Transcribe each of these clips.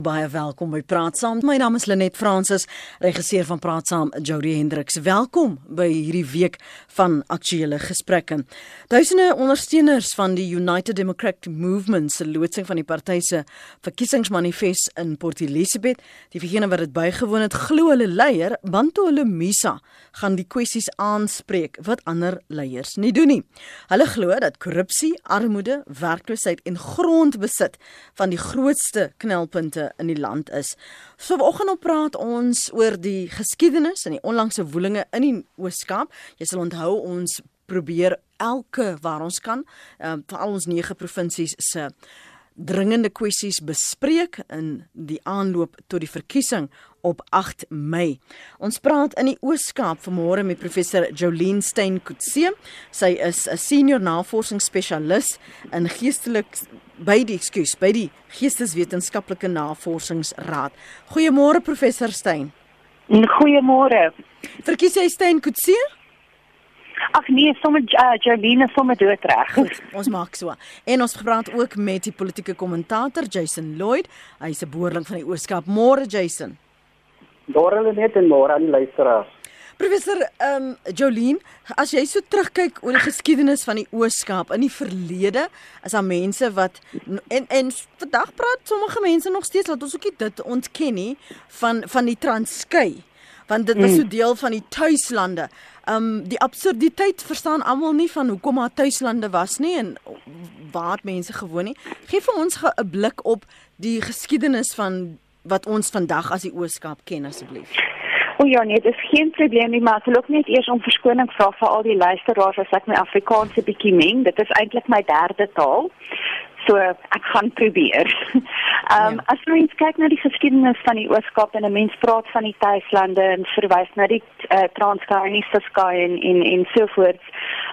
Baie welkom by Praat Saam. My naam is Lenet Fransis, regisseur van Praat Saam, Jody Hendriks. Welkom by hierdie week van aktuelle gesprekke. Duisende ondersteuners van die United Democratic Movement se loodsing van die party se verkiesingsmanifest in Port Elizabeth, die vergene wat dit bygewoon het, glo hulle leier, Bantu Lemisa, gaan die kwessies aanspreek wat ander leiers nie doen nie. Hulle glo dat korrupsie, armoede, werkloosheid en grondbesit van die grootste knelpunte in die land is. So vanoggend op praat ons oor die geskiedenis en die onlangse woelinge in die Oos-Kaap. Jy sal onthou ons probeer elke waar ons kan, uh, vir al ons 9 provinsies se dringende kwessies bespreek in die aanloop tot die verkiesing op 8 Mei. Ons praat in die Oos-Kaap vanmôre met professor Jolien Steyn Kutse. Sy is 'n senior navorsingsspesialis in geestelike by die ekskuus by die Geesteswetenskaplike Navorsingsraad. Goeiemôre professor Steyn. Goeiemôre. Verkies jy Steyn Kutse? Ag nee, sommer uh, Jolene sommer doodreg. Ons maak so. En ons gepraat ook met die politieke kommentator Jason Lloyd. Hy's 'n boerling van die Ooskaap. Môre Jason. Môre net en môre aan die luisteraars. Professor ehm um, Jolene, as jy so terugkyk oor die geskiedenis van die Ooskaap in die verlede, is daar mense wat en en vandag praat sommige mense nog steeds dat ons ook dit ontken nie van van die Transkei want dit was so hmm. deel van die tuislande. Um die absurditeit verstaan almal nie van hoekom haar tuislande was nie en waar mense gewoon nie. Geef vir ons 'n blik op die geskiedenis van wat ons vandag as die Ooskaap ken asseblief. O ja nee, dit is geen probleem nie, maar ek wil ook net eers om verskoning vra vir al die luisteraars as ek my Afrikaans 'n bietjie meng. Dit is eintlik my derde taal. So ek gaan probeer. Ehm um, ja. as mens kyk na die geskiedenis van die Ooskaap en 'n mens praat van die tuislande en verwys na die uh, Transkei en Sky en en en so voort.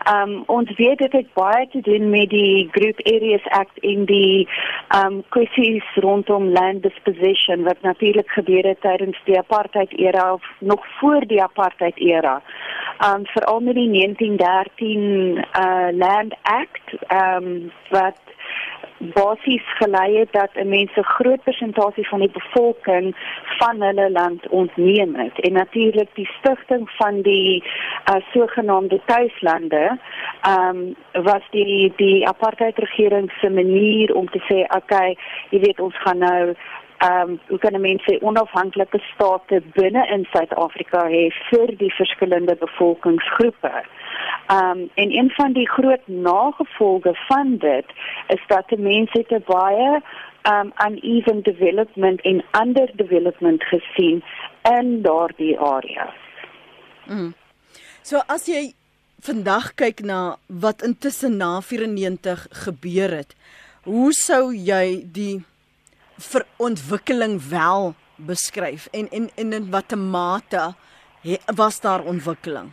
Ehm um, ons weet dit het baie te doen met die Group Areas Act in die ehm um, kwessies rondom land disposition wat natuurlik gebeur het tydens die apartheid era of nog voor die apartheid era. Ehm um, veral met die 1913 uh, eh, Land Act ehm um, wat basies gelei het dat 'n mens 'n groot persentasie van die bevolking van hulle land ontneem het. En natuurlik die stigting van die uh, sogenaamde tuislande ehm um, was die die apartheid regering se manier om te sê okay jy weet ons gaan nou ehm um, hoe kan mense onafhanklike state binne in Suid-Afrika hê vir die verskillende bevolkingsgroepe Um en een van die groot nagevolge van dit is dat mense te baie um uneven development en underdevelopment gesien in daardie areas. Mm. So as jy vandag kyk na wat intussen na 94 gebeur het, hoe sou jy die verontwikkeling wel beskryf en en en in watter mate was daar ontwikkeling?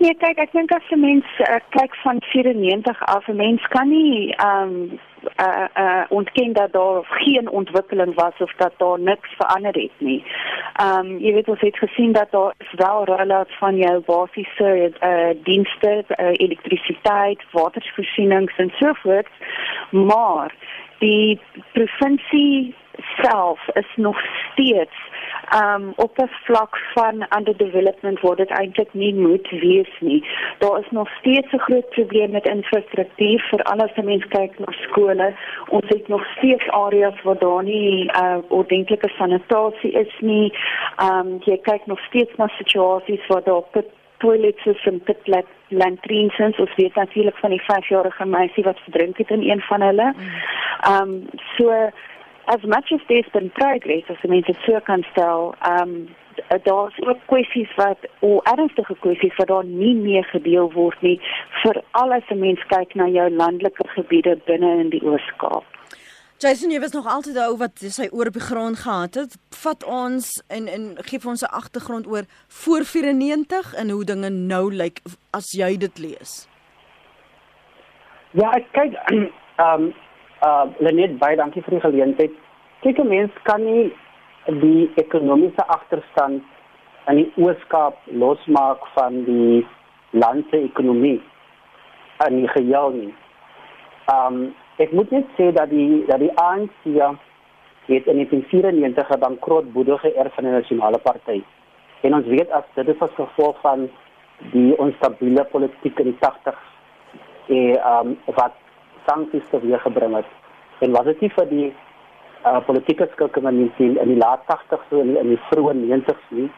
Nee, kyk, ek dink as 'n mens uh, kyk van 94 af, 'n mens kan nie ehm um, uh uh ontken dat daar geen ontwikkeling was of dat daar niks verander het nie. Ehm um, jy weet ons het gesien dat daar is wel rollout van jou basiese uh dienste, uh, elektrisiteit, watervoorsienings en so voort, maar die provinsie self is nog steeds um op 'n vlak van underdevelopment word dit eintlik nie moet wees nie. Daar is nog steeds 'n groot probleem met infrastruktuur vir alles as mens kyk na skole. Ons het nog steeds areas waar daar nie uh, ordentlike sanitasie is nie. Um jy kyk nog steeds na situasies waar daar put toilets is en pitlet lantrinsens ons weet natuurlik van die 5-jarige meisie wat verdrink het in een van hulle. Mm. Um so as much as there's been progress as mense so kan stel, um daar's ook kwessies wat o ernstige kwessies wat daar nie meer gedeel word nie vir al as 'n mens kyk na jou landelike gebiede binne in die Oos-Kaap. Jason, jy was nog altyd ou wat sy oor op die grond gehad het. Vat ons en en gee vir ons 'n agtergrond oor voor 94 en hoe dinge nou lyk as jy dit lees. Ja, ek kyk ehm um, uh Lenet baie dankie vir die geleentheid. Kyk, mens kan nie die ekonomiese agterstand aan die Ooskaap losmaak van die land se ekonomie aan die geheel nie. Um ek moet net sê dat die dat die ANC het in 1994 'n bankrot boedel geërf van die Nasionale Party. En ons weet as dit is as gevolg van die onstabiele politiek in die 80s en um, wat sanksies teweeggebring het. En was dit nie vir die uh, politieke skilkomming in die laat 80s so in, in die vroeë 90s nie?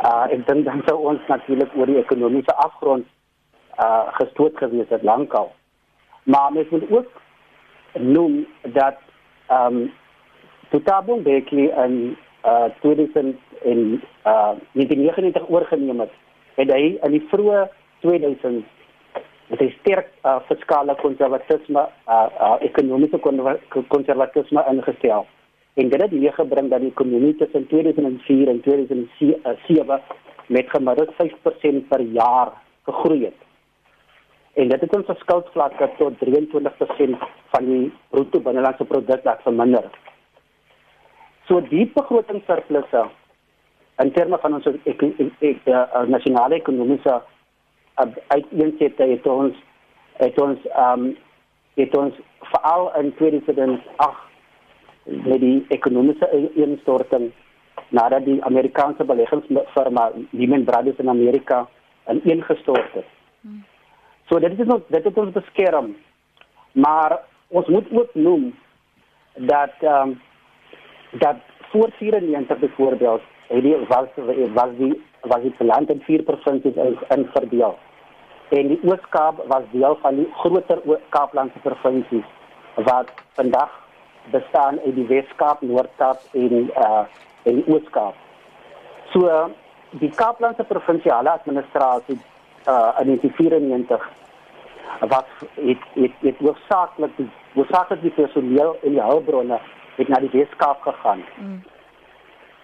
Uh, ek dink dan sou ons natuurlik oor die ekonomiese afgrond uh, gestoot gewees het lankal. Maar mens moet ook noem dat ehm um, Tutabong Beki en uh 2000 en uh 1999 oorgeneem het, het hy in die vroeë 2000 met 'n sterk uh, fiskale konservatisme, uh, uh ekonomiese konservatisme ingestel. En dit het meegebring dat die ekonomie tussen 2004 en 2007 met gemiddeld 5% per jaar gegroei het. En dit het ons skuldvlakke tot 23% van die bruto binnelandse produk laat verminder. So die begrotingssurplusse in terme van ons ek, ek, ek, uh, nasionale ekonomiese uh, uiteensette het ons het ons um het ons veral in 2008 met die ekonomiese instorting nadat die Amerikaanse beleggingsfirma Lehman Brothers in Amerika ineengestort het. Hmm. So dit is ons dit het ons beskerm. Maar ons moet ook noem dat um dat voor 94 byvoorbeeld het die was was die was die land in vier provinsies in, in verdeel. En die Oos-Kaap was deel van die groter Kaaplandse provinsies wat vandag bestaan uit die Wes-Kaap, Noord-Kaap en uh en Oos-Kaap. So die Kaaplandse provinsiale administrasie uh in 1994 wat het het het hoofsaaklik hoofsaaklik die personeel en die hulpbronne het na die Weskaap gegaan. Mm.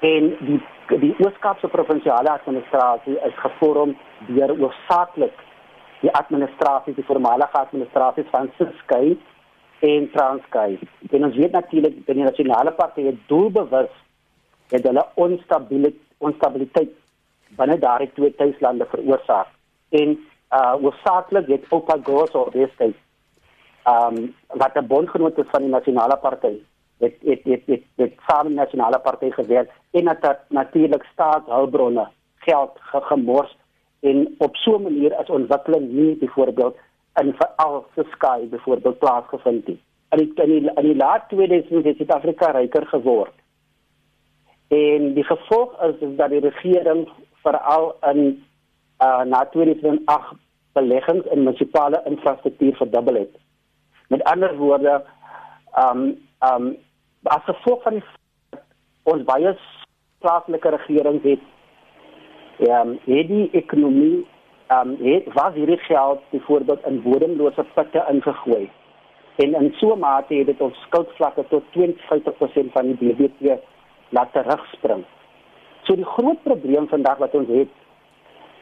En die die Ooskaapse provinsiale administrasie is gevorm deur hoofsaaklik die administrasie die voormalige administrasie van Siskei en Transkei. En ons weet natuurlik dat die nasionale party doelbewus het hulle onstabiliteit onstabiliteit binne daardie twee tuislande veroorsaak. En uh hoofsaaklik het Oupa Goso destyds um wat 'n bondgenoot is van die nasionale party het het het het dit saam met nasionale party gewerk en dat natuurlik staatshulpbronne geld gemors en op so 'n manier as ontwikkeling nie byvoorbeeld in veral Sky byvoorbeeld plaasgevind het. In die in die, in die laat 2000 het Suid-Afrika ryker geword. En die gevolg is, is dat die regering veral in uh na 2008 beleggings in munisipale infrastruktuur verdubbel het. Met ander woorde, um um as gevolg van die ons baie plaaslike regerings het ehm um, het die ekonomie ehm um, het was hierdie geld byvoorbeeld in bodemlose putte ingegooi. En in so 'n mate het dit ons skuldvlakke tot 20% van die BBP laat terugspring. So die groot probleem vandag wat ons het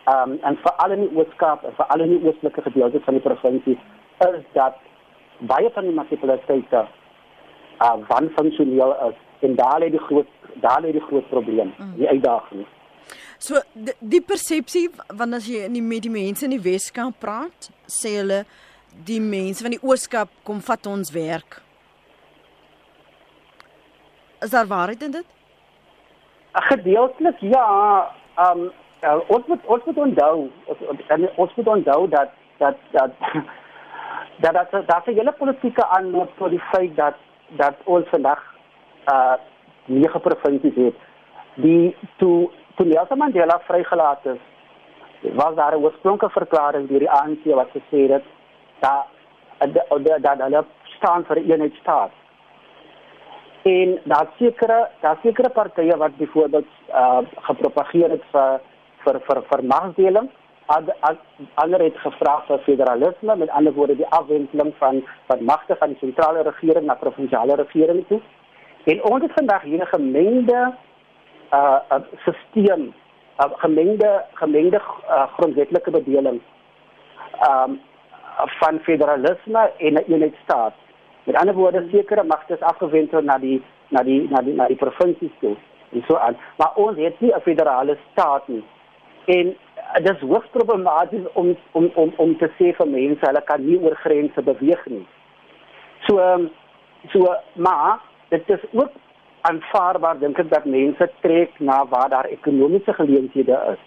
ehm um, en veral in die Oos-Kaap en veral in die oostelike gedeeltes van die provinsie is dat baie van die munisipaliteite uh wanfunksioneel is en daar lê die groot daar lê die groot probleem, mm. die uitdaging. So die, die persepsie wanneer as jy in die met die mense in die Weskaap praat, sê hulle die mense van die Ooskaap kom vat ons werk. Is daar waarheid in dit? Gedeeltelik ja, um uh, ons moet ons moet onthou ons, ons moet onthou dat dat dat dat dat dat dat die hele politieke aanloop tot die feit dat dat ons vandag uh nege provinsies het. Die toe toe Nelson Mandela vrygelaat is was daar 'n oorspronklike verklaring deur die ANC wat gesê het dat dat dat hulle staan vir 'n eenheidsstaat en daar sekere daar sekere partye wat byvoorbeeld uh gepropageer het vir vir vir vir magdeling ander het gevra vir federalisme met ander woorde die afwendeling van van magte van die sentrale regering na provinsiale regering toe. En ons het vandag hier 'n gemengde uh, uh stelsel uh, gemengde gemengde uh, grondwetlike bedeling um van federalisme en 'n eenheidsstaat. Met ander woorde sekere magte is afgewendel na die na die na die na die provinsies toe en so aan. Maar ons het nie 'n federale staat nie. En dit is hoogs problematies om om om om te sê vir mense hulle kan nie oor grense beweeg nie. So ehm, so maar dit is ook aanvaarbaar dink ek dat mense trek na waar daar ekonomiese geleenthede is.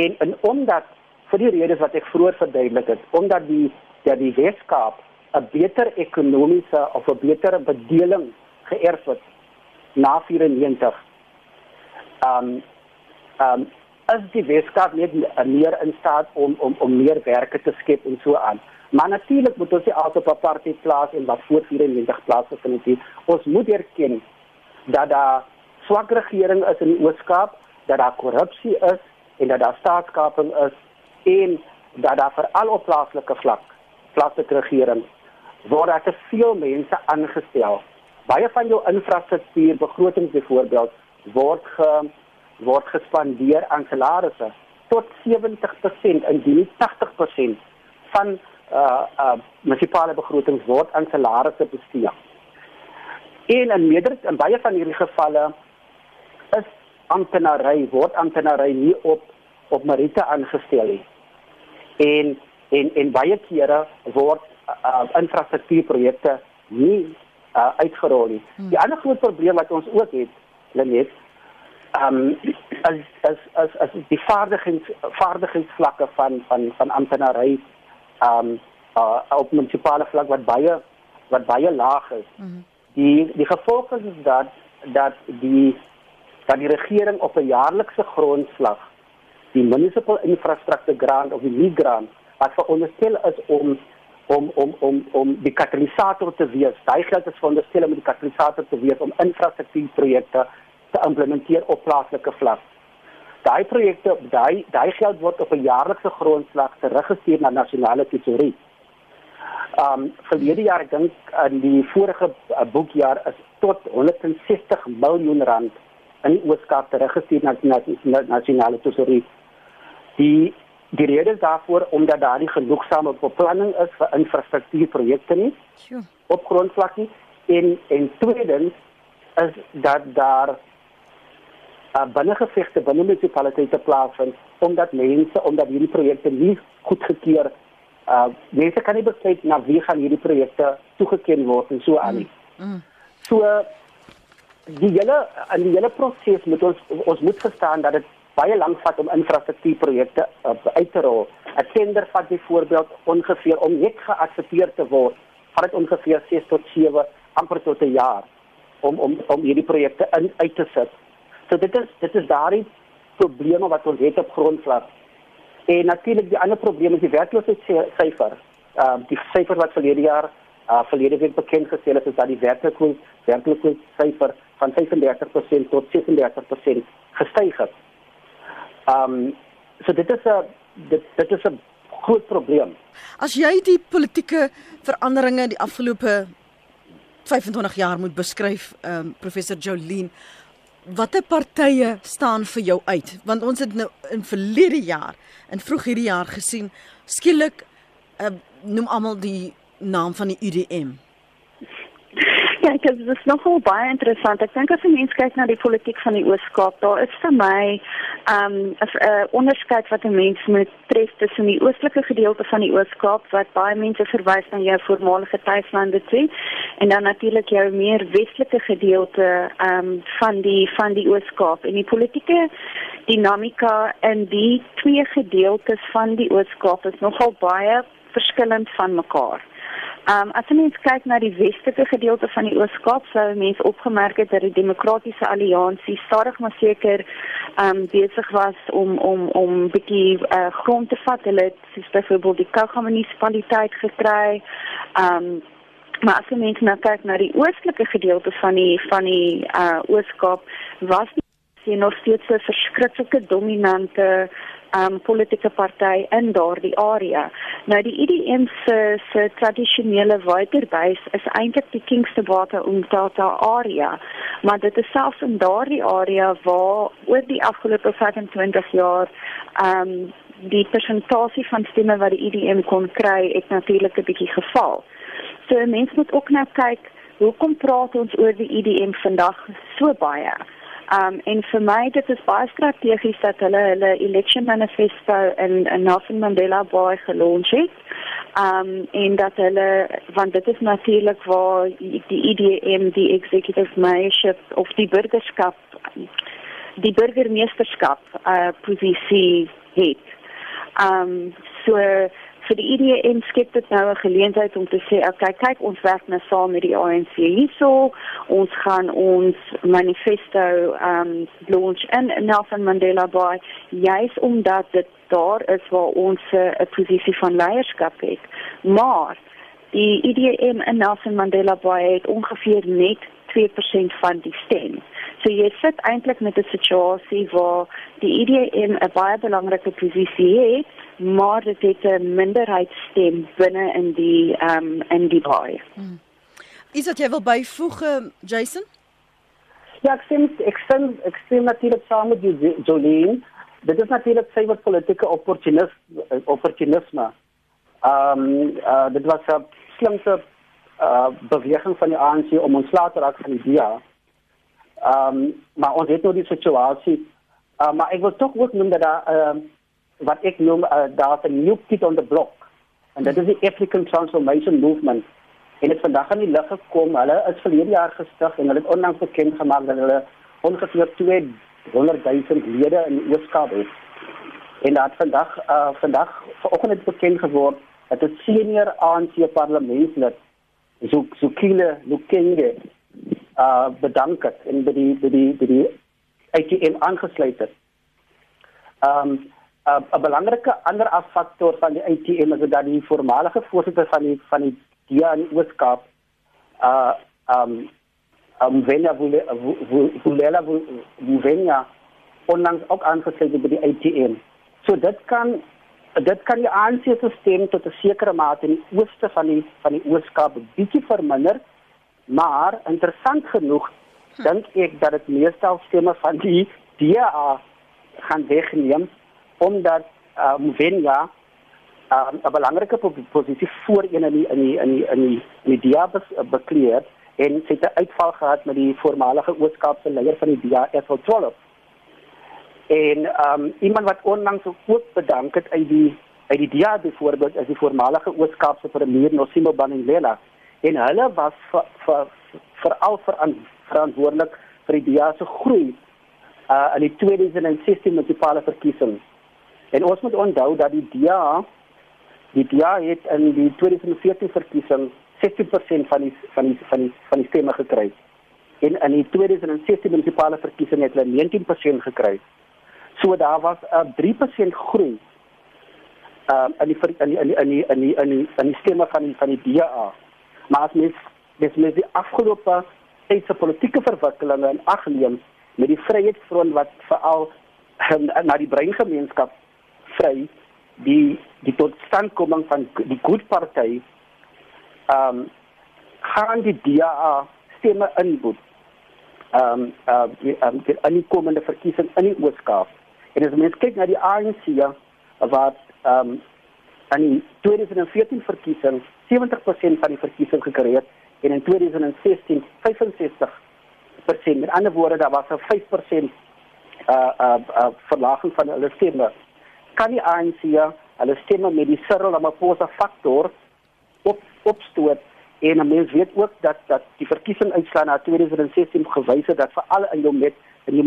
En en omdat vir die redes wat ek vroeër verduidelik het, omdat die dat die Weskaap 'n beter ekonomiese of 'n beter bedeling geërf het na 94. Ehm um, um, as die Weskaap net meer in staat om om om meer werke te skep en so aan. Maar natuurlik moet ons die altyd op apartheid plaas en wat voor 94 plaas gevind het. Ons moet erken dat daar swak regering is in die Ooskaap, dat daar korrupsie is en dat daar staatskaping is en dat daar veral op plaaslike vlak plaaslike regering word daar te veel mense aangestel. Baie van jou infrastruktuur begrotings byvoorbeeld word ge word gespandeer aan salarisse tot 70% indien nie 80% van uh uh munisipale begrotings word aan salarisse bestee. En in meerderheid in baie van hierdie gevalle is amptenary word amptenary nie op op meriete aangestel nie. En en en baie kere word uh, infrastruktuurprojekte nie uh, uitgerol nie. Hmm. Die ander groot probleem wat ons ook het, Lenet, um, as as as as die vaardigheids vaardigheidsvlakke van van van amptenary ehm um, uh, op munisipale vlak wat baie wat baie laag is. Hmm. Die die gevolg is dat dat die dat die regering op 'n jaarlikse grondslag die municipal infrastructure grant of die grant wat veronderstel is om om om om om die katalisator te wees. Daai geld is veronderstel om die katalisator te wees om infrastruktuurprojekte te implementeer op plaaslike vlak. Daai projekte, daai daai geld word op 'n jaarlikse grondslag teruggestuur na nasionale tesourie. Um verlede jaar ek dink in die vorige uh, boekjaar is tot 160 miljoen rand in die Ooskaap teruggestuur na die nasionale tesourie. Die Die rede daarvoor omdat daar nie genoegsame beplanning is vir infrastruktuurprojekte nie. Sure. Op grondvlak nie en en tweedens is dat daar uh, binnengevegte binne munisipaliteite plaasvind omdat mense omdat hierdie projekte nie goedgekeur uh mense kan nie besluit na wie gaan hierdie projekte toegeken word en so aan nie. Mm. Mm. So die hele in die hele proses moet ons ons moet verstaan dat dit baie lank vat om infrastruktuurprojekte uh, uit te rol. 'n Tender vat byvoorbeeld ongeveer om net geaksepteer te word, vat dit ongeveer 6 tot 7 amper tot 'n jaar om om om hierdie projekte in uit te sit. So dit is dit is daardie probleme wat ons het op grondvlak. En natuurlik die ander probleem is die werkloosheidssyfer. Ehm uh, die syfer wat verlede jaar uh verlede week bekend gestel is, is dat die werkloosheid werkloosheidssyfer van 35% tot 36% gestyg het. Ehm um, so dit is 'n dit dit is 'n groot probleem. As jy die politieke veranderinge die afgelope 25 jaar moet beskryf, ehm um, professor Jolien, watter partye staan vir jou uit? Want ons het nou in verlede jaar, in vroeg hierdie jaar gesien, skielik uh, noem almal die naam van die UDM. Ja, dit is nogal baie interessant. Ek dink as jy mens kyk na die politiek van die Oos-Kaap, daar is vir my um 'n uh, onderskeid wat 'n mens moet tref tussen die oostelike gedeelte van die Oos-Kaap wat baie mense verwys na jou voormalige tuislande toe en dan natuurlik jou meer westelike gedeelte um van die van die Oos-Kaap en die politieke dinamika in die twee gedeeltes van die Oos-Kaap is nogal baie verskillend van mekaar. Um as jy mens kyk na die westelike gedeelte van die Oos-Kaap, sou mense opgemerk het dat die Demokratiese Alliansie stadig maar seker um besig was om om om bietjie uh, grond te vat. Hulle het soos byvoorbeeld die Kouga munisipaliteit gekry. Um maar as jy mens nou kyk na die oostelike gedeelte van die van die uh Oos-Kaap, was die nog steeds 'n verskriklike dominante um, politieke party in daardie area. Nou die IDM se se tradisionele waterbuis is eintlik die Kingston Water Umtata area, maar dit is selfs in daardie area waar oor die afgelope 25 jaar um die persentasie van stemme wat die IDM kon kry, het natuurlik 'n bietjie geval. So mense moet ook nou kyk, hoekom praat ons oor die IDM vandag so baie? Um en vir my dit is baie strategies dat hulle hulle election manifesto in in Nelson Mandela Bay gelons het. Um en dat hulle want dit is natuurlik waar die IDM die executive mayorship of die burgerskap die burgemeesterskap uh posisie het. Um so vir die IDM skep dit nou 'n geleentheid om te sê, okay, kyk ons werk nou saam met die ANC hierso. Ons gaan ons manifesto um launch in Nelson Mandela Bay juis omdat dit daar is waar ons 'n uh, posisie van leierskap het. Maar die IDM in Nelson Mandela Bay het ongeveer net 2% van die stem. So jy sit eintlik met 'n situasie waar die IDM 'n baie belangrike posisie het, maar dit het 'n minderheidsstem binne in die ehm um, in die baie. Hmm. Is dit jy wil byvoeg uh, Jason? Ja, ek sien ek sien ek sien natuurlik saam met Jolene. Dit is natuurlik sy wat politieke opportunisme opportunisme. Ehm um, uh, dit was 'n slimste uh, beweging van die ANC om ons later raak van die DA. Ehm um, maar ons het nou die situasie. Uh, maar ek wil tog ook noem dat daar ehm uh, wat ek noem uh, daar's 'n new kid on the block. En dit is die African Transformation Movement. En dit vandag aan die lig gekom. Hulle is verlede jaar gestig en hulle het onlangs bekend gemaak dat hulle ongeveer 200 000 lede in Ooskaap het. En dat vandag uh vandag vanoggend bekend geword dat 'n senior ANC parlementslid so so kile Lukenge uh bedank het en by die by die by die ATM aangesluit het. Um, 'n uh, belangrike ander afaktor van die ATM is dat die voormalige voorsitter van die van die DIA in Ooskaap uh um um Venya Vulela Venya onlangs ook aangesluit by die ATM. So dit kan dit kan die ANC stelsel tot 'n sekere mate in die ooste van die van die Ooskaap bietjie verminder, maar interessant genoeg dink ek dat dit meestal stemme van die DA gaan wegneem omdat uh, Mvenya uh, 'n belangrike posisie voor een in die in die in die in die, in die DIA bekleed en sy het 'n uitval gehad met die voormalige Ooskaapse leier van die DIA Ethel Trollop. En um iemand wat onlangs ook bedank het uit die uit die DIA byvoorbeeld is die voormalige Ooskaapse premier Nosimo Baninglela en hulle was vir vir veral verantwoordelik vir die DIA se groei uh in die 2016 munisipale verkiesings. En ons moet onthou dat die DA die DA het in die 2014 verkiesing 60% van die van die van die van die stemme gekry. En in die 2016 munisipale verkiesing het hulle 19% gekry. So daar was 'n uh, 3% groei uh in die in die in die in die in die in die, in die stemme van die van die DA. Maar as mens dis met die afgelope tyd se politieke verwikkelinge in ag neem met die Vryheidsfront wat veral um, na die breingemeenskap vry die die totstandkoming van die Good Party ehm um, gaan die DA stemme inboet. Ehm um, uh die um, die aankomende verkiesing in die Ooskaap. En as mens kyk na die ANC wat ehm um, aan die 2014 verkiesing 70% van die verkiesing gekry het en in 2016 65 Met andere woorden, daar was een 5% uh, uh, uh, verlaging van hulle stemme. Kan die ANC hulle stemme met die Cyril Ramaphosa faktor op opstoot en mense weet ook dat dat die verkiesing uitslaan na 2016 gewys het dat veral in jou met in die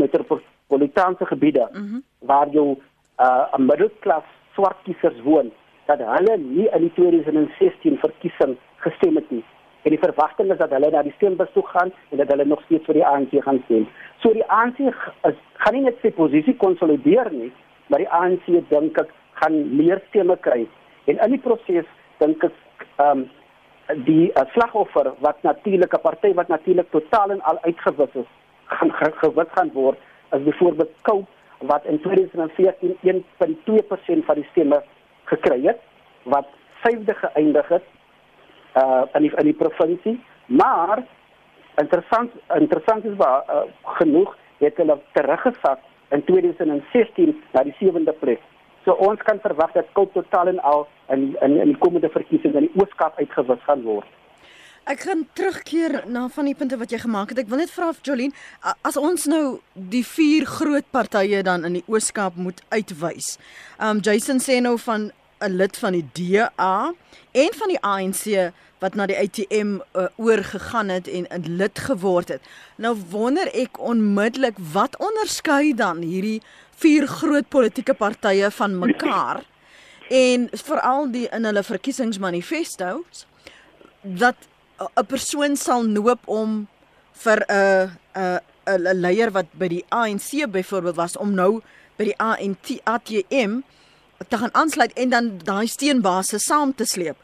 metropolitaanse gebiede mm -hmm. waar jou uh, 'n middelklas swart kiesers woon dat hulle nie in die 2016 verkiesing gestem het nie en die verwagting is dat hulle na die stembus toe gaan en dat hulle nog steeds vir die ANC gaan stem. So die ANC is, gaan nie net sy posisie konsolideer nie, maar die ANC dink ek gaan meer stemme kry. En in die proses dink ek ehm um, die uh, slagoffer wat natuurlik 'n party wat natuurlik totaal en al uitgewis is, gaan gewit gaan word as byvoorbeeld Cope wat in 2014 1.2% van die stemme gekry het wat vyfde geëindig het uh in die in die provinsie maar interessant interessant is waar uh, genoeg het hulle teruggesak in 2016 na die sewende plek. So ons kan verwag dat Koup totaal en al in in in die komende verkiesing in die Ooskaap uitgewis gaan word. Ek gaan terugkeer na van die punte wat jy gemaak het. Ek wil net vra of Jolien, as ons nou die vier groot partye dan in die Ooskaap moet uitwys. Um Jason sê nou van 'n lid van die DA en van die ANC wat na die ATM uh, oorgegaan het en 'n lid geword het. Nou wonder ek onmiddellik wat onderskei dan hierdie vier groot politieke partye van mekaar en veral die in hulle verkiesingsmanifestos dat 'n persoon sal noop om vir 'n 'n 'n leier wat by die ANC byvoorbeeld was om nou by die ANT ATM te gaan aansluit en dan daai steenbase saam te sleep.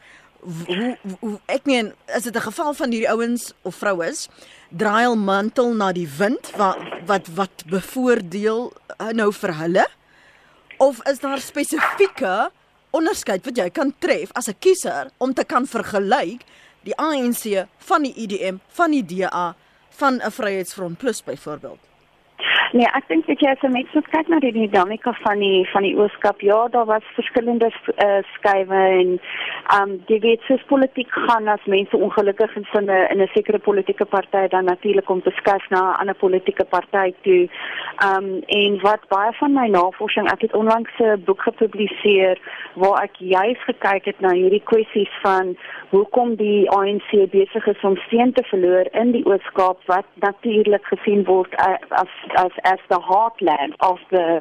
Hoe, hoe ek meen is dit 'n geval van hierdie ouens of vroues draai al mantel na die wind wat wat wat bevoordeel uh, nou vir hulle of is daar spesifieke onderskeid wat jy kan tref as 'n kiezer om te kan vergelyk die ANC van die IDM, van die DA, van 'n Vryheidsfront Plus byvoorbeeld? Nee, ek dink ek het net so kyk na die dinamika van die van die ooskap. Ja, daar was verskillende uh, skuwe en um die weet soos politiek gaan as mense ongelukkig is in 'n in 'n sekere politieke party dan natuurlik om te skuif na 'n ander politieke party toe. Um en wat baie van my navorsing, ek het onlangs 'n boek gepubliseer waar ek juis gekyk het na hierdie kwessies van hoekom die ANC besig is om steun te verloor in die ooskaap wat natuurlik gesien word uh, as as as the heartland of the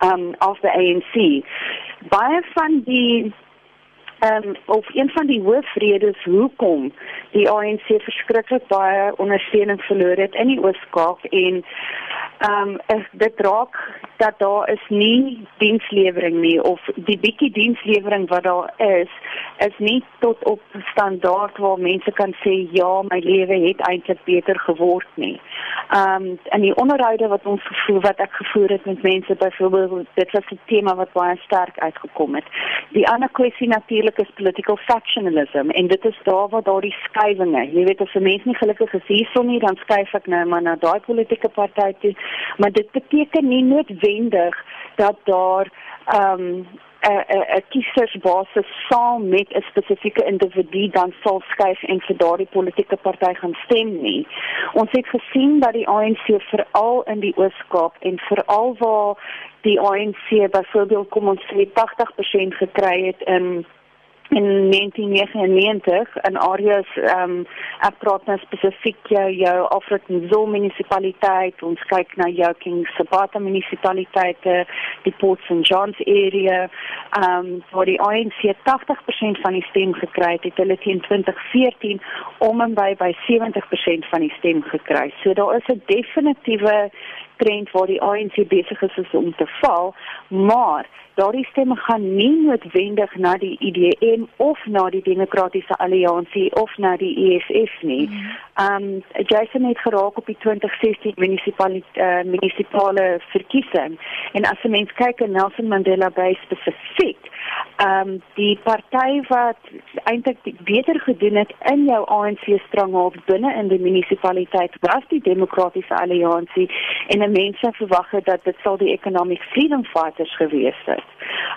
um of the ANC. Baie van die um of een van die hoofredes hoekom die ANC verskriklik baie ondersteuning verloor het in die Oos-Kaap en um dit raak dat daar is nie dienslewering nie of die bietjie dienslewering wat daar is is nie tot op standaard waar mense kan sê ja my lewe het eintlik beter geword nie. Um in die onderhoude wat ons gevoel wat ek gevoer het met mense byvoorbeeld dit was 'n tema wat baie sterk uitgekom het. Die ander kwessie natuurlik is political factionalism en dit is daar waar daardie skuiwinge, jy weet as 'n mens nie gelukkig is hierson nie dan skuif ek nou maar na daai politieke party toe, maar dit beteken nie noodwendig noodwendig dat daar ehm um, 'n kiesersbasis saam met 'n spesifieke individu dan sal skuif en vir daardie politieke party gaan stem nie. Ons het gesien dat die ANC veral in die Oos-Kaap en veral waar die ANC byvoorbeeld kom ons sê 80% gekry het in in 1999 in areas ehm um, ek praat nou spesifiek jou jou Afrikaanse munisipaliteit ons kyk na jou King Sabata munisipaliteite die Port St John's area ehm um, waar die ANC 80% van die stem gekry het het hulle teen 2014 om en by by 70% van die stem gekry. So daar is 'n definitiewe trend waar die ANC besig is om te val maar daardie stemme gaan nie noodwendig na die IDM of na die Demokratiese Alliansie of na die EFF nie. Mhm. Ehm mm um, Jason het geraak op die 2016 munisipale uh, munisipale verkiesing en as jy mens kyk in Nelson Mandela Bay spesifiek ehm um, die party wat eintlik beter gedoen het in jou ANC stranghoof binne in die munisipaliteit was die Demokratiese Alliansie en mense verwag het dat dit sal die Economic Freedom Fighters gewees het.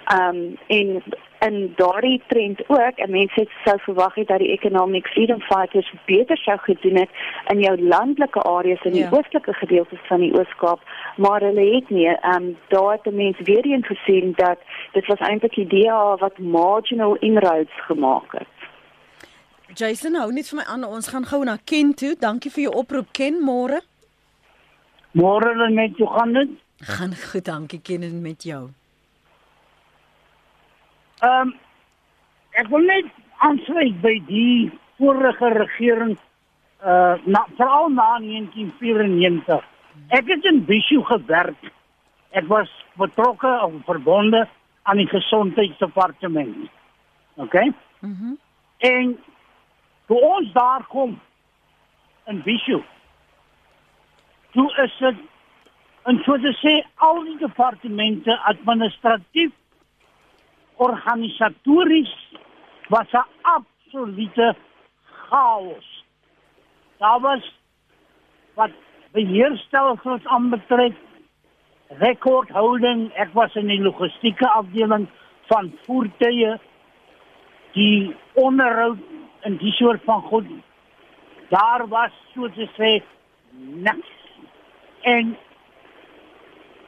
Ehm um, en en daardie trend ook, en mense sou verwag het dat die Economic Freedom Fighters beter sou gedoen het in jou landelike areas in die ja. oostelike gedeeltes van die Oos-Kaap, maar hulle het nie. Ehm um, daar het mense weer eens gesien dat dit was eintlik die idee wat marginal inroads gemaak het. Jason, hou net vir my aan. Ons gaan gou na Ken toe. Dankie vir jou oproep, Ken. Môre. Môre dan met jou gaan dit? Gaan goed, dankie Ken met jou. Ehm um, ek wil net aansluit by die vorige regering uh na veral na 1994. Ek het in Bishu gewerk. Ek was betrokke of verbonde aan die gesondheidsdepartement. OK? Mhm. Mm en toe ons daar kom in Bishu. Toe is dit en so te sê al die departemente administratief organisatories was 'n absolute chaos. Daar was wat beheerstelsels aanbetref rekordhouding. Ek was in die logistieke afdeling van voertuie die onderhoud en die soort van goed. daar was soos te sê niks. En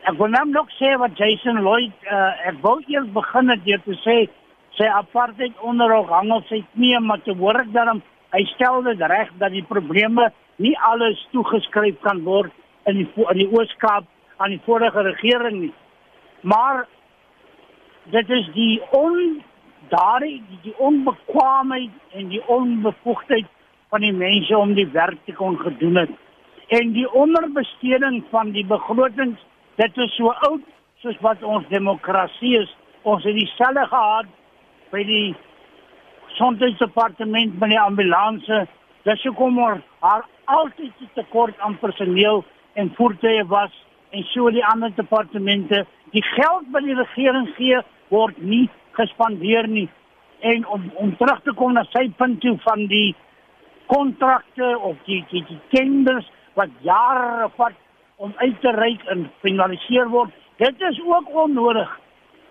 ek wil nou nog sê wat Jason Lloyd uh, ek wou eers begin het deur te sê sy apartheid onderhoog hang op sy knie maar te hoor ek dan hy stel dit reg dat die probleme nie alles toegeskryf kan word in die in die Ooskaap aan die vorige regering nie. Maar dit is die on daardie die, die onbekwaamheid en die onbevoegdheid van die mense om die werk te kon gedoen het. En die onderbesteding van die begrotings dit is so oud soos wat ons demokrasie is. Ons het dieselfde gehad by die sondepartement by die ambulanse. Dis hoekom er haar altyd tekort aan personeel en voertuie was en so die ander departemente. Die geld wat die regering gee word nie gespandeer nie. En om om terug te kom na sy punt toe van die kontrakte of die die, die tenders wat jare vat om uit te reik en finaliseer word. Dit is ook onnodig.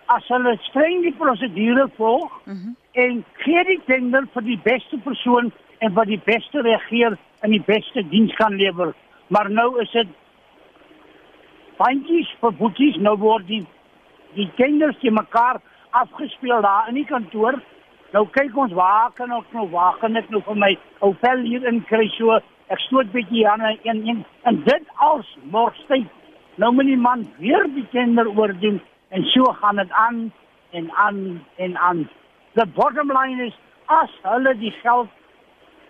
As hulle streng die prosedure volg mm -hmm. en gee die tender vir die beste persoon en vir die beste regeer en die beste diens kan lewer. Maar nou is dit bandjies vir boeties nou word die die tenders te mekaar afgespeel daar in die kantoor. Nou kyk ons waar kan ons nou waar kan ek nou vir my ou vel hier in kry so ek stoot bietjie aan en en en dit als morstyd. Nou moet die man weer die tender oordoen en so gaan dit aan en aan en aan. The bottom line is as hulle die geld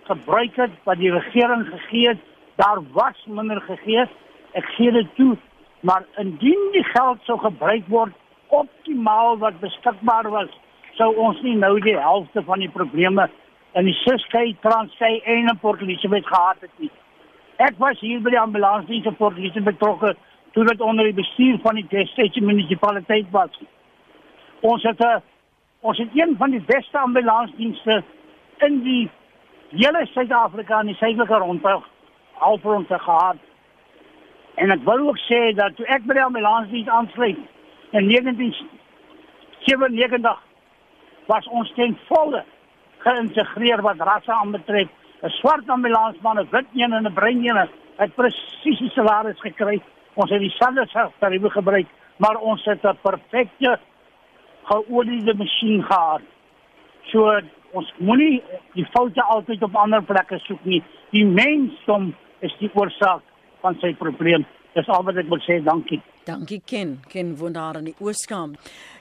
gebruik het wat die regering gegee het, daar was minder gegee. Ek gee dit toe, maar indien die geld sou gebruik word optimaal wat beskikbaar was, sou ons nie nou die helfte van die probleme in die Suskei, Transkei en in Port Elizabeth gehad het nie. Ek was hier by die ambulansdienste in Port Elizabeth betrokke toe dit onder die bestuur van die Wes-Kaapse munisipaliteit was. Ons het 'n ons het een van die beste ambulansdienste in die hele Suid-Afrika en die suidelike rondtog halfronde gehad. En ek wil ook sê dat toe ek by die ambulansdiens aansluit in 1997 was ons ten volle geïntegreer wat rasse aanbetref. 'n Swart ambulansman, 'n wit een en 'n bruin een het presies die salaris gekry. Ons het dieselfde tariewe gebruik, maar ons het 'n perfekte geoliede masjien gehad. So ons moenie die foute altyd op ander plekke soek nie. Die mensdom is die oorsaak van sy probleem. Dis al wat ek wil sê. Dankie. Dankie Ken. Ken woon daar in die Ooskaap.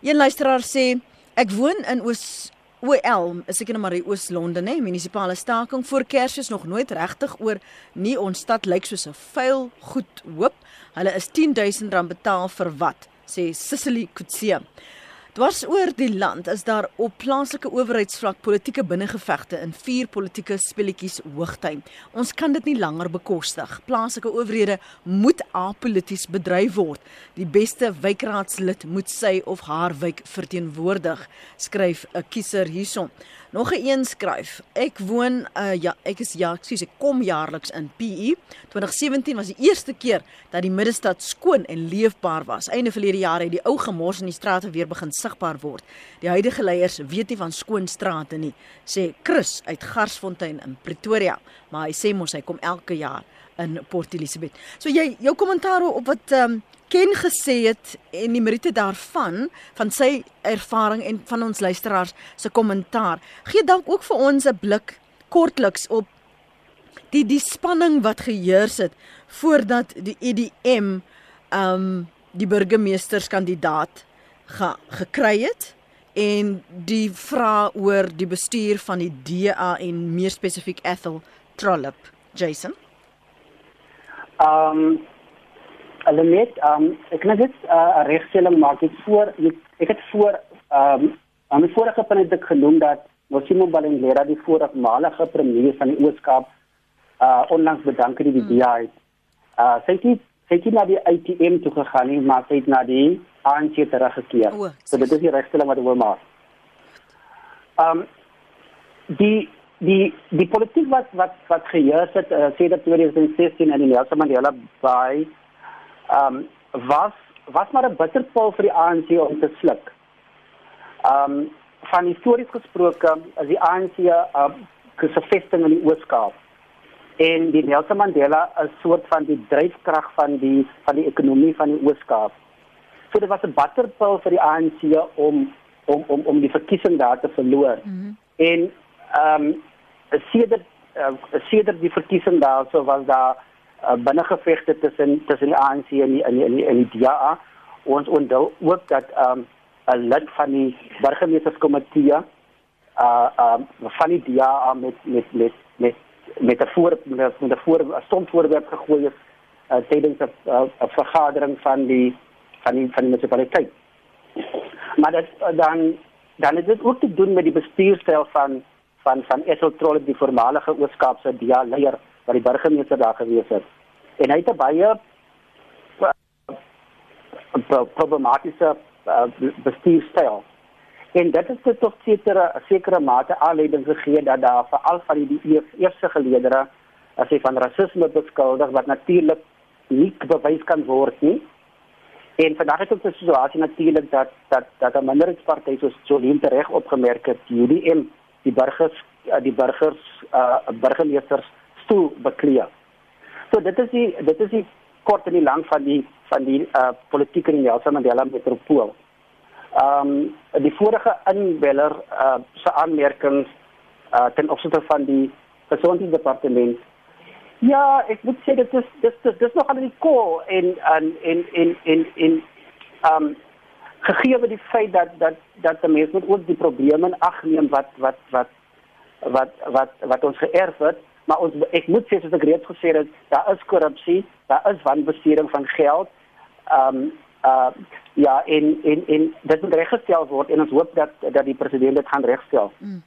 Een luisteraar sê ek woon in Oos OL, is ek net maar die Oos-London hè, munisipale staking voor Kersfees nog nooit regtig oor nie ons stad lyk soos 'n vuil goed hoop. Hulle is 10000 rand betaal vir wat? sê Cicely Kutsia. Dwars oor die land is daar op plaaslike owerheidsvlak politieke binnengevegte in vier politieke spelletjies hoogtyd. Ons kan dit nie langer bekostig. Plaaslike owerhede moet apolities bedryf word. Die beste wijkraadslid moet sy of haar wijk verteenwoordig, skryf 'n kiezer hierson. Nog 'n een skryf. Ek woon uh ja, ek is ja, ekskuus, ek kom jaarliks in PE. 2017 was die eerste keer dat die middestad skoon en leefbaar was. Einde verlede jaar het die ou gemors in die strate weer begin sigbaar word. Die huidige leiers weet nie van skoon strate nie, sê Chris uit Garsfontein in Pretoria, maar hy sê mos hy kom elke jaar in Port Elizabeth. So jy jou kommentaar op wat ehm um, Ken gesê het en die Marite daarvan van sy ervaring en van ons luisteraars se kommentaar. Gee dalk ook vir ons 'n blik kortliks op die die spanning wat geheers het voordat die EDM ehm um, die burgemeesterskandidaat ge, gekry het en die vraag oor die bestuur van die DA en meer spesifiek Ethel Trollip. Jason. Ehm um, hulle net ehm um, ek net 'n uh, regstelling maak ek voor ek, het voor ehm um, aan die vorige punt het ek genoem dat Mosimo Balengera die voormalige premier van die Ooskaap uh onlangs bedank het die DA. Hmm. Uh sy het sy het na die ATM toe gegaan nie, maar sy het na die ANC teruggekeer. So dit is die regstelling wat ek wil maak. Ehm um, die die die politiek wat wat wat geheers het uh, sedert 2016 in die Nelson Mandela Bay ehm um, was was maar 'n bitterpil vir die ANC om te sluk. Ehm um, van histories gesproke is die ANC 'n uh, gesofisting in die Ooskaap. en die Nelson Mandela 'n soort van die dryfkrag van die van die ekonomie van die Oos-Kaap. So dit was 'n butterpil vir die ANC om om om om die verkiesing daar te verloor. Mm -hmm. En ehm um, sedert uh, sedert die verkiesing daar so was daar uh, binnengevegte tussen tussen die ANC en die in die in die, in die DA. Ons onthou ook dat um, 'n lid van die burgemeesterskomitee uh um van die DA met met met met met 'n voor met 'n voor stom voorwerp gegooi is uh, tydens 'n 'n vergadering van die van die van die munisipaliteit. Maar dit dan dan is dit ook te doen met die bestuurstyl van van van Ethel Trolle die voormalige Ooskaapse DA leier wat die burgemeester daar gewees het. En hy het baie problematiese uh, bestuurstyl. En dit dit tot sekere sekere mate aanleiding gegee dat daar veral van die, eerste geleedere as jy van rasisme beskuldig wat natuurlik nie bewys kan word nie. En vandag het ons 'n situasie natuurlik dat dat dat 'n minderheidsparty soos Jolien reg opgemerk het, die UDM, die burgers die burgers uh burgemeesters stoel bekleë. So dit is die dit is die kort en die lank van die van die uh politiek in Nelson Mandela metropool. Ehm um, die vorige inbeller uh se aanmerkings uh ten opsigte van die gesondheidsdepartement. Ja, ek moet sê dit is dit is dis nog aan die kool en en en en en en ehm gegee die feit dat dat dat die mense moet ook die probleme in ag neem wat wat wat wat wat wat ons geërf het maar ons ek moet sê soos ek reeds gesê het daar is korrupsie daar is wanbestuuring van geld ehm um, uh ja in in in dit moet reggestel word en ons hoop dat dat die president dit gaan regstel. Mm.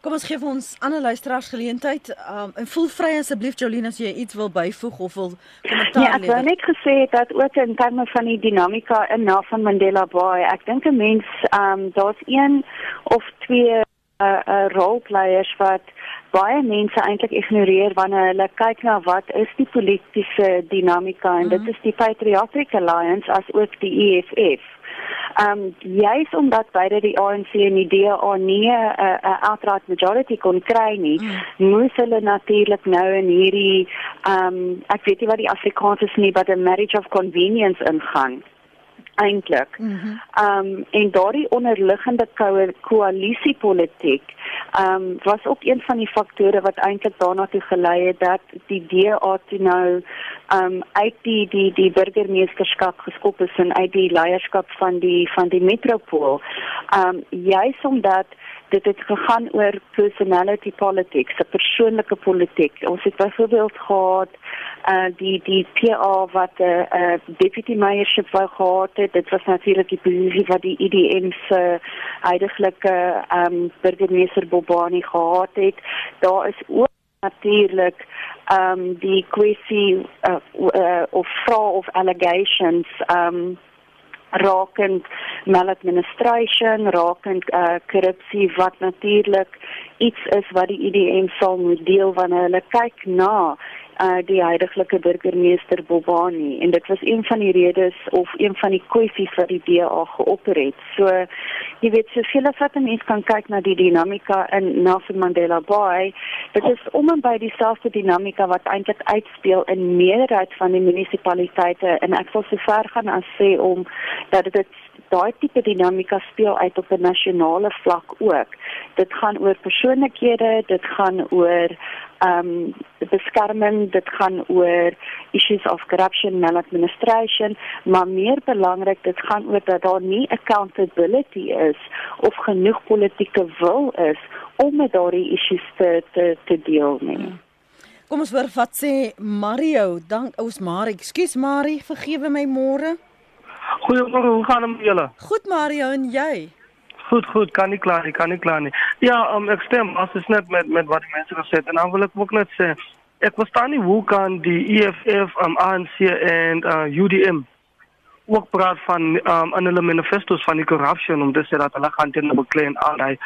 Kom ons gee vir ons ander luisteraars geleentheid. Um en voel vry asseblief Jolien as jy iets wil byvoeg of wil kommentaar lewer. Ja, ek wou net gesê dat ook in terme van die dinamika in Nelson Mandela Bay, ek dink 'n mens um daar's een of twee uh, uh rolplayers wat baie mense eintlik ignoreer wanneer hulle kyk na wat is die politieke dinamika en mm -hmm. dit mhm. is die Patriotic Alliance as ook die EFF. Um juis omdat beide die ANC en die DA nie 'n uh, uh, outright majority kon kry nie, mm. moes hulle natuurlik nou in hierdie um ek weet nie wat die Afrikaans is nie, but a marriage of convenience ingaan eintlik. Ehm mm um, en daardie onderliggende koalisiepolitiek ehm um, was ook een van die faktore wat eintlik daarna toe gelei het dat die DA toe nou ehm um, uit die die die burgemeesterskap geskop is en uit die leierskap van die van die metropool. Ehm um, juis omdat dit het gegaan oor personality politics, die persoonlike politiek. Ons het byvoorbeeld gehad uh die die PA wat 'n uh, uh, deputy mayorship wou gehad het. Dit was natuurlik die posisie wat die IDM se huidige um burgemeester Bobani gehad het. Daar is ook natuurlik um die kwessie uh, uh, of fraud of allegations um rakend maladministration, rakend uh, korrupsie wat natuurlik iets is wat die IDM sal moet deel wanneer hulle kyk na uh, die huidige burgemeester Bobani en dit was een van die redes of een van die kwessies wat die DA geopper het. So jy weet soveel as wat 'n mens kan kyk na die dinamika in Nelson Mandela Bay, dit is om en by dieselfde dinamika wat eintlik uitspeel in meerderheid van die munisipaliteite en ek wil sover gaan as sê om dat dit daai tipe dinamika speel uit op 'n nasionale vlak ook. Dit gaan oor persoonlikhede, dit gaan oor ehm um, beskerming, dit gaan oor issues of corruption, maladministration, maar meer belangrik, dit gaan oor dat daar nie accountability is of genoeg politieke wil is om met daardie issues te te, te deel nie. Hmm. Kom ons hoor wat sê Mario. Dank ons Marie. Ekskuus Marie, vergewe my môre. Goeiemôre, hoe gaan dit met julle? Goed Mario en jy? Goed, goed, kan nie klaar nie, kan nie klaar nie. Ja, um, ek stem as dit net met met wat die mense gesê het en dan wil ek ook net sê ek verstaan nie hoe kan die EFF, um, ANC en uh, UDM ook praat van um, in hulle manifestos van die corruption om te sê dat hulle gaan teen 'n beklein aanry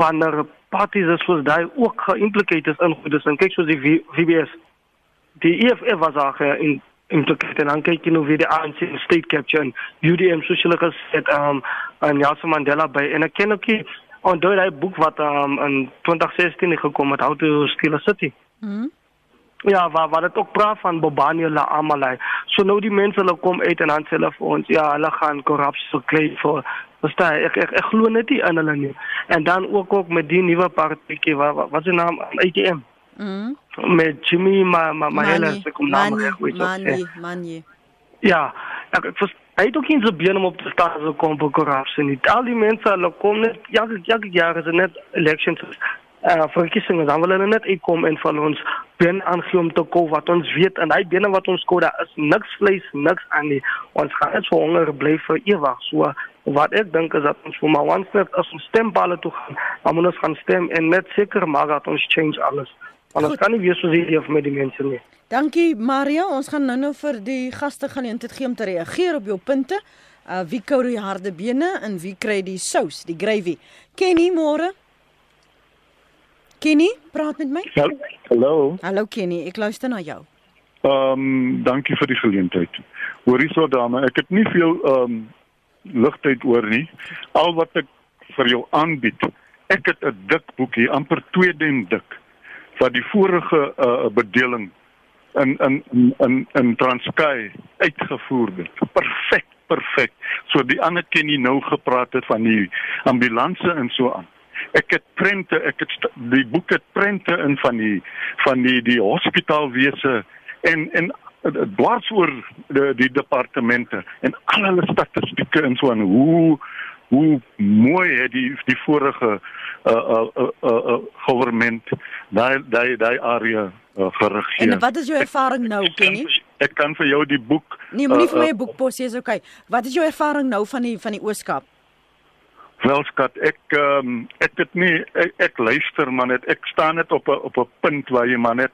wanneer parties soos daai ook geïmpliseer is in goedes en kyk soos die VBS. Die EFF was ook in en toe kyk dan kyk jy nou weer die ANC state capture en UDM sosiale geset um en Nelson Mandela by en ek ken ook hier onthou daai boek wat um in 2016 gekom het How to Steal a City. Mhm. Ja, waar waar dit ook praat van Bobani la Amalai. So nou die mense hulle kom uit en dan sê hulle vir ons, ja, hulle gaan korrupsie so klei vir verstaan ek ek, ek glo net nie in hulle nie. En dan ook ook met die nuwe partytjie wat, wat se naam ATM. Mm. Met Jimmy ma ma ma hele se kom naam reg weet jy. Mani, Mani. Ja, ek ek vers, hy het ook nie so been om op te staan so kom vir korrupsie nie. Al die mense hulle kom net ja ja ja is dit net elections uh verkiesings dan wil hulle net uitkom en van ons ben aangee om te koop wat ons weet en hy bene wat ons koop daar is niks vleis, niks aan nie. Ons gaan net so honger bly vir ewig. So wat ek dink is dat ons vir maar ons net as ons stemballe toe gaan, dan moet ons gaan stem en net seker maak dat ons change alles. Want ons Goed. kan nie weer soos hierdie of met die mense nie. Dankie Maria, ons gaan nou-nou vir die gaste geleentheid gee om te reageer op jou punte. Uh wie kou die harde bene en wie kry die sous, die gravy? Kenny môre. Kenny, praat met my. Hallo. Hallo Kenny, ek luister na jou. Ehm um, dankie vir die geleentheid. Hoorie so dame, ek het nie veel ehm um, ligtyd oor nie. Al wat ek vir jou aanbied, ek het 'n dik boekie, amper 2 den dik, wat die vorige uh, bedeling in in in in, Transkei uitgevoer het. Perfek, perfek. So die ander ken jy nou gepraat het van die ambulanse en so aan. Ek het prente, ek het die boek het prente in van die van die die hospitaalwese en en eh, dwars oor die, die departemente en al hulle statistieke en so aan hoe hoe mooi het die die vorige uh uh uh, uh, government daai daai daai area uh, geregeer. En wat is jou ervaring nou, Ek kan Kenny? vir- Ek kan vir jou die boek Nee, moenie uh, vir my uh, 'n boek pos, jy's okay. Wat is jou ervaring nou van die van die Ooskaap? Welskat, ek ehm um, ek het nie ek, ek luister maar net ek staan net op 'n op 'n punt waar jy maar net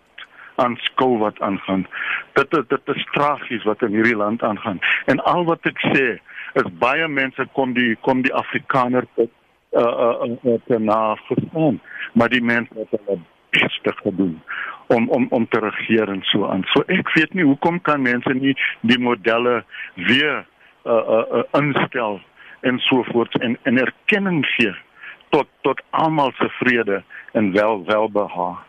aanskou wat aangaan. Dit is dit is tragies wat in hierdie land aangaan. En al wat ek sê is baie mense kom die kom die Afrikaner tot uh uh, uh, te na verstaan, maar die mense het hulle beste gedoen om om om te regeer en so aan. So ek weet nie hoekom kan mense nie die modelle weer uh uh, uh instel en so voort en en erkenning gee tot tot almal se vrede en wel welbehaag.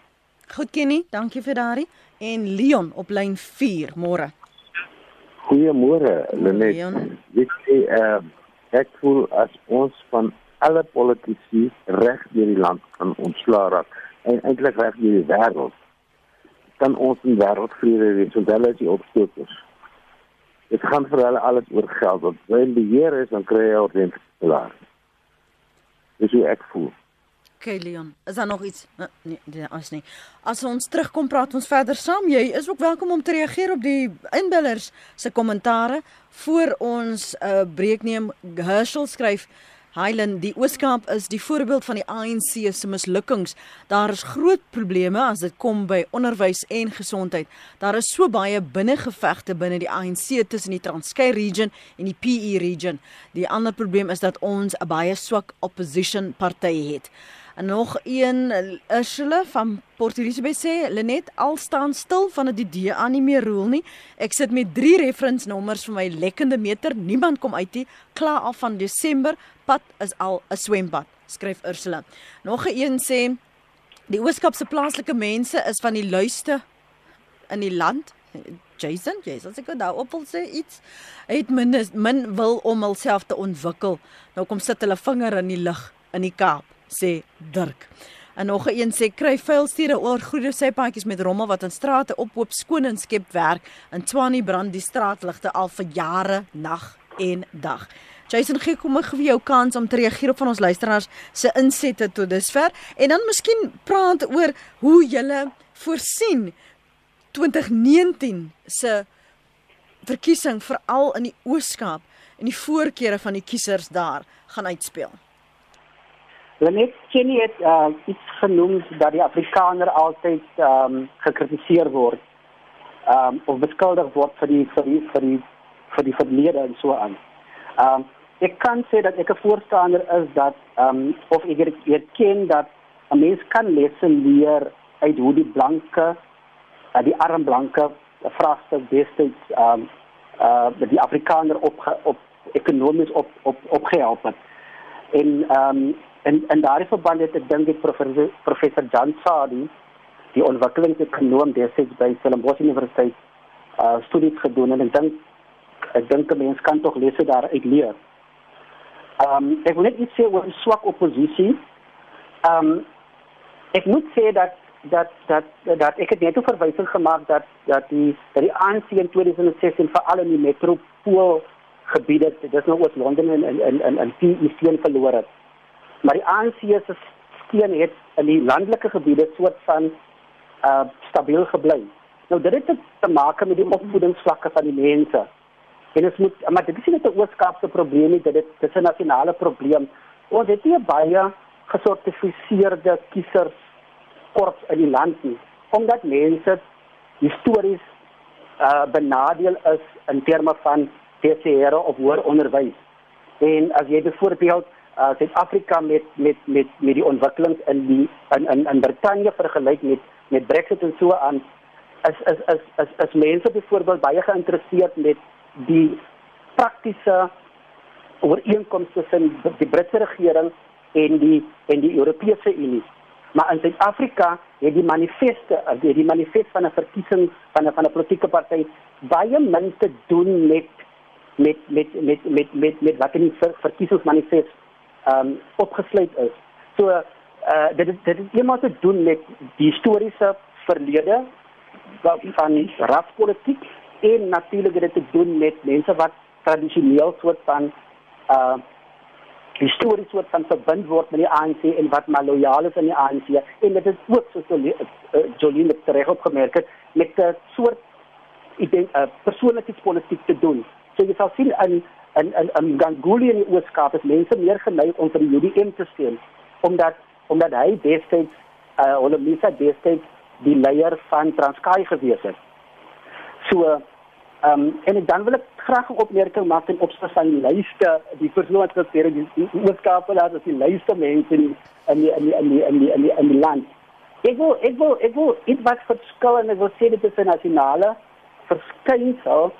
Goed Kenny, dankie vir daardie. En Leon op lyn 4 môre. Goeiemôre, Lenet. Leon. Weet jy, uh, ek voel as ons van alle politici reg deur die land kan ontslaa raak en eintlik reg deur die wêreld kan ons in wêreldvrede wees want hulle is die opstokers. Dit gaan vir hulle alles oor geld. Want wanneer beheer is, dan kry jy ordentlik salaris. Dis hoe ek voel. Okay Leon, is daar nog iets? Uh, nee, nee, as nie. As ons terugkom praat ons verder saam. Jy is ook welkom om te reageer op die inbellers se kommentare voor ons 'n uh, breek neem. Herschel skryf Highland, die Ooskaap is die voorbeeld van die ANC se mislukkings. Daar is groot probleme as dit kom by onderwys en gesondheid. Daar is so baie binnengevegte binne die ANC tussen die Transkei region en die PE region. Die ander probleem is dat ons 'n baie swak opposition party het. En nog een Ursula van Port Elizabeth sê Lenet al staan stil van dit die DA nie meer roel nie. Ek sit met 3 reference nommers vir my lekkende meter. Niemand kom uit nie. Klaar af van Desember. Pad is al 'n swembad, skryf Ursula. Nog 'n een sê die Ooskaap se plaaslike mense is van die luiste in die land. Jason, Jason sê gou daarop wil sê iets. Hy het min min wil om homself te ontwikkel. Nou kom sit hulle vinger in die lug in die Kaap, sê Dirk. En nog 'n een sê kry vuilstede oor groeide sypaadjies met rommel wat in strate ophoop skoon en skep werk. In Tshwane brand die straatligte al vir jare, nag en dag. Jason gee kom ek gee jou kans om te reageer op van ons luisteraars se insette tot dusver en dan miskien praat oor hoe jy voorsien 2019 se verkiesing veral in die Ooskaap en die voorkeure van die kiesers daar gaan uitspeel. Lenet Kenny het uh, iets genoem dat die Afrikaner altyd ehm um, gekritiseer word. Ehm um, of beskuldig word vir die vir die vir die vir die verlede en so aan. Ehm um, ek kan sê dat ek 'n voorstander is dat ehm um, of ek er- erken dat 'n mens kan lesse leer uit hoe die blanke uh, die arm blanke vraagstuk destyds ehm um, uh die Afrikaner op op ekonomies op op opgehelp het. En ehm um, en en daardie verband het ek dink dit professor professor Jan Sadi die ontwikkelingsekonoom destyds by Stellenbosch Universiteit uh studies gedoen en ek dink ek dink 'n mens kan tog lesse daaruit leer. Ehm um, ek wil net iets sê oor swak oppositie. Ehm um, ek moet sê dat dat dat dat ek het net 'n verwysing gemaak dat dat die dat die ANC in 2016 veral in die metropool gebiede, dis nou oor Londen en in in in in die steun verloor het. Maar die ANC se steun het in die landelike gebiede soort van uh stabiel gebly. Nou dit het te maak met die opvoedingsvlakke van die mense. En dit moet maar dit is nie 'n oorskaapse probleem nie, dit is 'n nasionale probleem. Ons het hier baie gesortifiseerde kiesers korps in die land nie omdat mense histories uh benadeel is in terme van tersiêre of hoër onderwys. En as jy byvoorbeeld uh Suid-Afrika met met met met die ontwikkelings in die in in in Brittanje vergelyk met met Brexit en so aan is is is is, is mense byvoorbeeld baie geïnteresseerd met die praktiese ooreenkomste tussen die Britse regering en die en die Europese Unie. Maar in Suid-Afrika het die manifeste, die, die manifest van 'n verkiesing van 'n van 'n politieke party baie min te doen met met met met met met, met wat in die ver, verkiesingsmanifest um, opgesluit is. So uh dit dit het iemand te doen met die historiese verlede van raspolitiek en natuurlik dit te doen met mense wat tradisioneel soort van uh histories word van verbind word met die ANC en wat maar lojaal is aan die ANC en dit is ook so uh, Jolien het reg opgemerk het met 'n soort ek dink 'n uh, persoonlikheidspolitiek te doen. So jy sal sien in in in, in Ganguly in die Ooskaap is mense meer geneig om vir die UDM te steun omdat omdat hy destyds uh Olamisa destyds die leier van Transkei gewees het. So Ehm um, en dan wil ek graag 'n opmerking maak in opsig van die lyste, die persoon wat gesê die oorskape laat as die lyste mense in in die in die in die in die in die, in die land. Ek wil ek wil ek wil dit wat verskil en ek wil sê dit is 'n nasionale verskynsel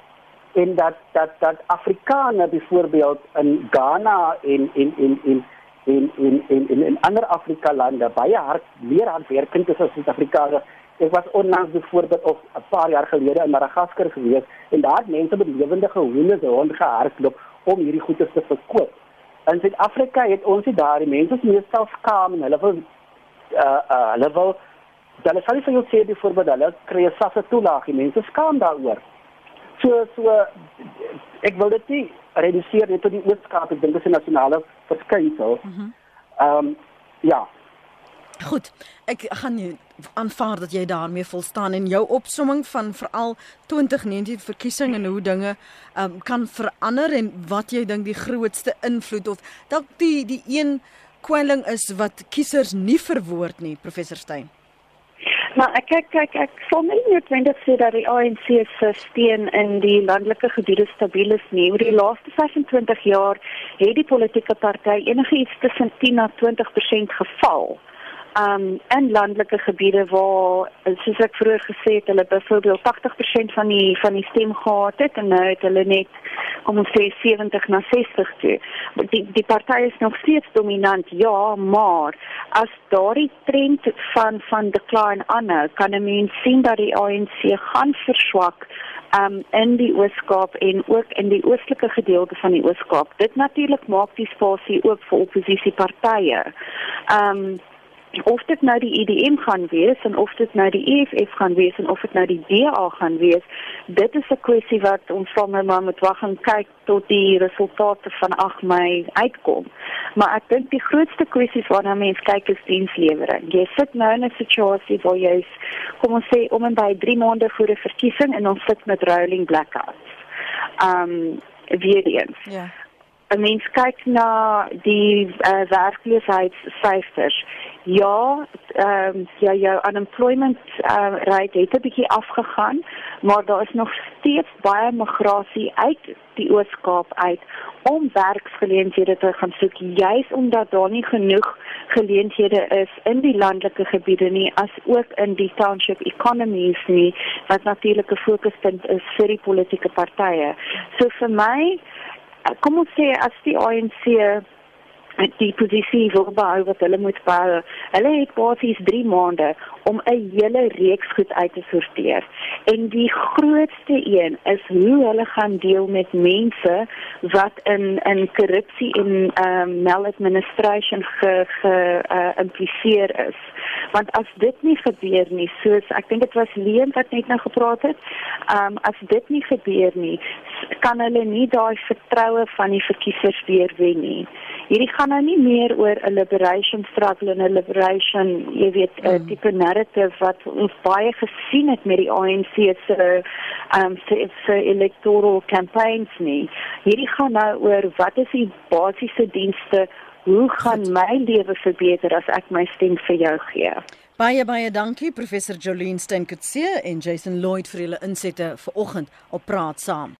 en dat dat dat Afrikaner byvoorbeeld in Ghana en en en en in in in in in ander Afrika lande baie hard meer hardwerkend is as Suid-Afrikaners Ek was onlangs byvoorbeeld of 'n paar jaar gelede in Madagaskar gewees en daar het mense met lewende hoenders rondgehardloop om hierdie goeder te verkoop. In Suid-Afrika het ons dit daar, die mense is meestal skaam en hulle wil uh uh hulle wil hulle sal vir jou sê byvoorbeeld hulle kry 'n sasse toelaag, die mense skaam daaroor. So so ek wil dit nie reduseer net tot die oorskaap, ek dink dit is 'n nasionale verskynsel. Mhm. Ehm mm um, ja, Goed, ek gaan nie aanvaar dat jy daarmee volstaan en jou opsomming van veral 2019 verkiesing en hoe dinge um, kan verander en wat jy dink die grootste invloed of dalk die die een kwelling is wat kiesers nie verwoord nie, professor Steyn. Maar ek kyk kyk ek sou nie noodwendig sê dat die ANC se steun in die landelike gebiede stabiel is nie. Oor die laaste 25 jaar het die politieke party enigiets tussen 10 na 20% geval um in landelike gebiede waar soos ek vroeër gesê het hulle byvoorbeeld 80% van die van die stem gehad het en nou het hulle net kom ons sê 70 na 60 toe. Die die party is nog steeds dominant ja, maar as daardie trend van van decline aanhou, kan 'n mens sien dat die ANC gaan verswak um in die Ooskaap en ook in die oostelike gedeelte van die Ooskaap. Dit natuurlik maak die spasie oop vir oppositiepartye. Um of dit nou die IDM e gaan wees en of dit nou die EFF gaan wees en of dit nou die DA gaan wees, dit is 'n kwessie wat ons van my ma moet wag en kyk tot die resultate van 8 Mei uitkom. Maar ek dink die grootste kwessies waarna mense kyk is dienslewering. Jy sit nou in 'n situasie waar jy kom ons sê om en by 3 maande voor 'n verkiesing en ons sit met rolling blackouts. Um weer eens. Ja. 'n mens kyk na die uh, werkloosheidssyfers. Ja, ehm um, ja jou unemployment uh, rate het 'n bietjie afgegaan, maar daar is nog steeds baie migrasie uit die Oos-Kaap uit om werksgeleenthede te gaan soek, juis omdat daar nie genoeg geleenthede is in die landelike gebiede nie as ook in die township economies nie, wat natuurlik 'n fokuspunt is vir die politieke partye. So vir my kom ons sê as die ANC die posisie wil behou wat hulle moet behou. Hulle het basies 3 maande om 'n hele reeks goed uit te sorteer. En die grootste een is hoe hulle gaan deel met mense wat in in korrupsie en um, maladministration ge, ge uh, impliseer is. Want as dit nie gebeur nie, soos ek dink dit was Leen wat net nou gepraat het, ehm um, as dit nie gebeur nie, kan hulle nie daai vertroue van die verkiesers weer wen nie hierdie gaan nou nie meer oor 'n liberation struggle en 'n liberation, jy weet, 'n mm. tipe narrative wat ons baie gesien het met die ANC se um se, se electoral campaigns nie. Hierdie gaan nou oor wat is die basiese dienste Hoe gaan my lewe verbeter as ek my stem vir jou gee? Baie baie dankie professor Jolene Stenkutse en Jason Lloyd vir julle insette vanoggend op praat saam.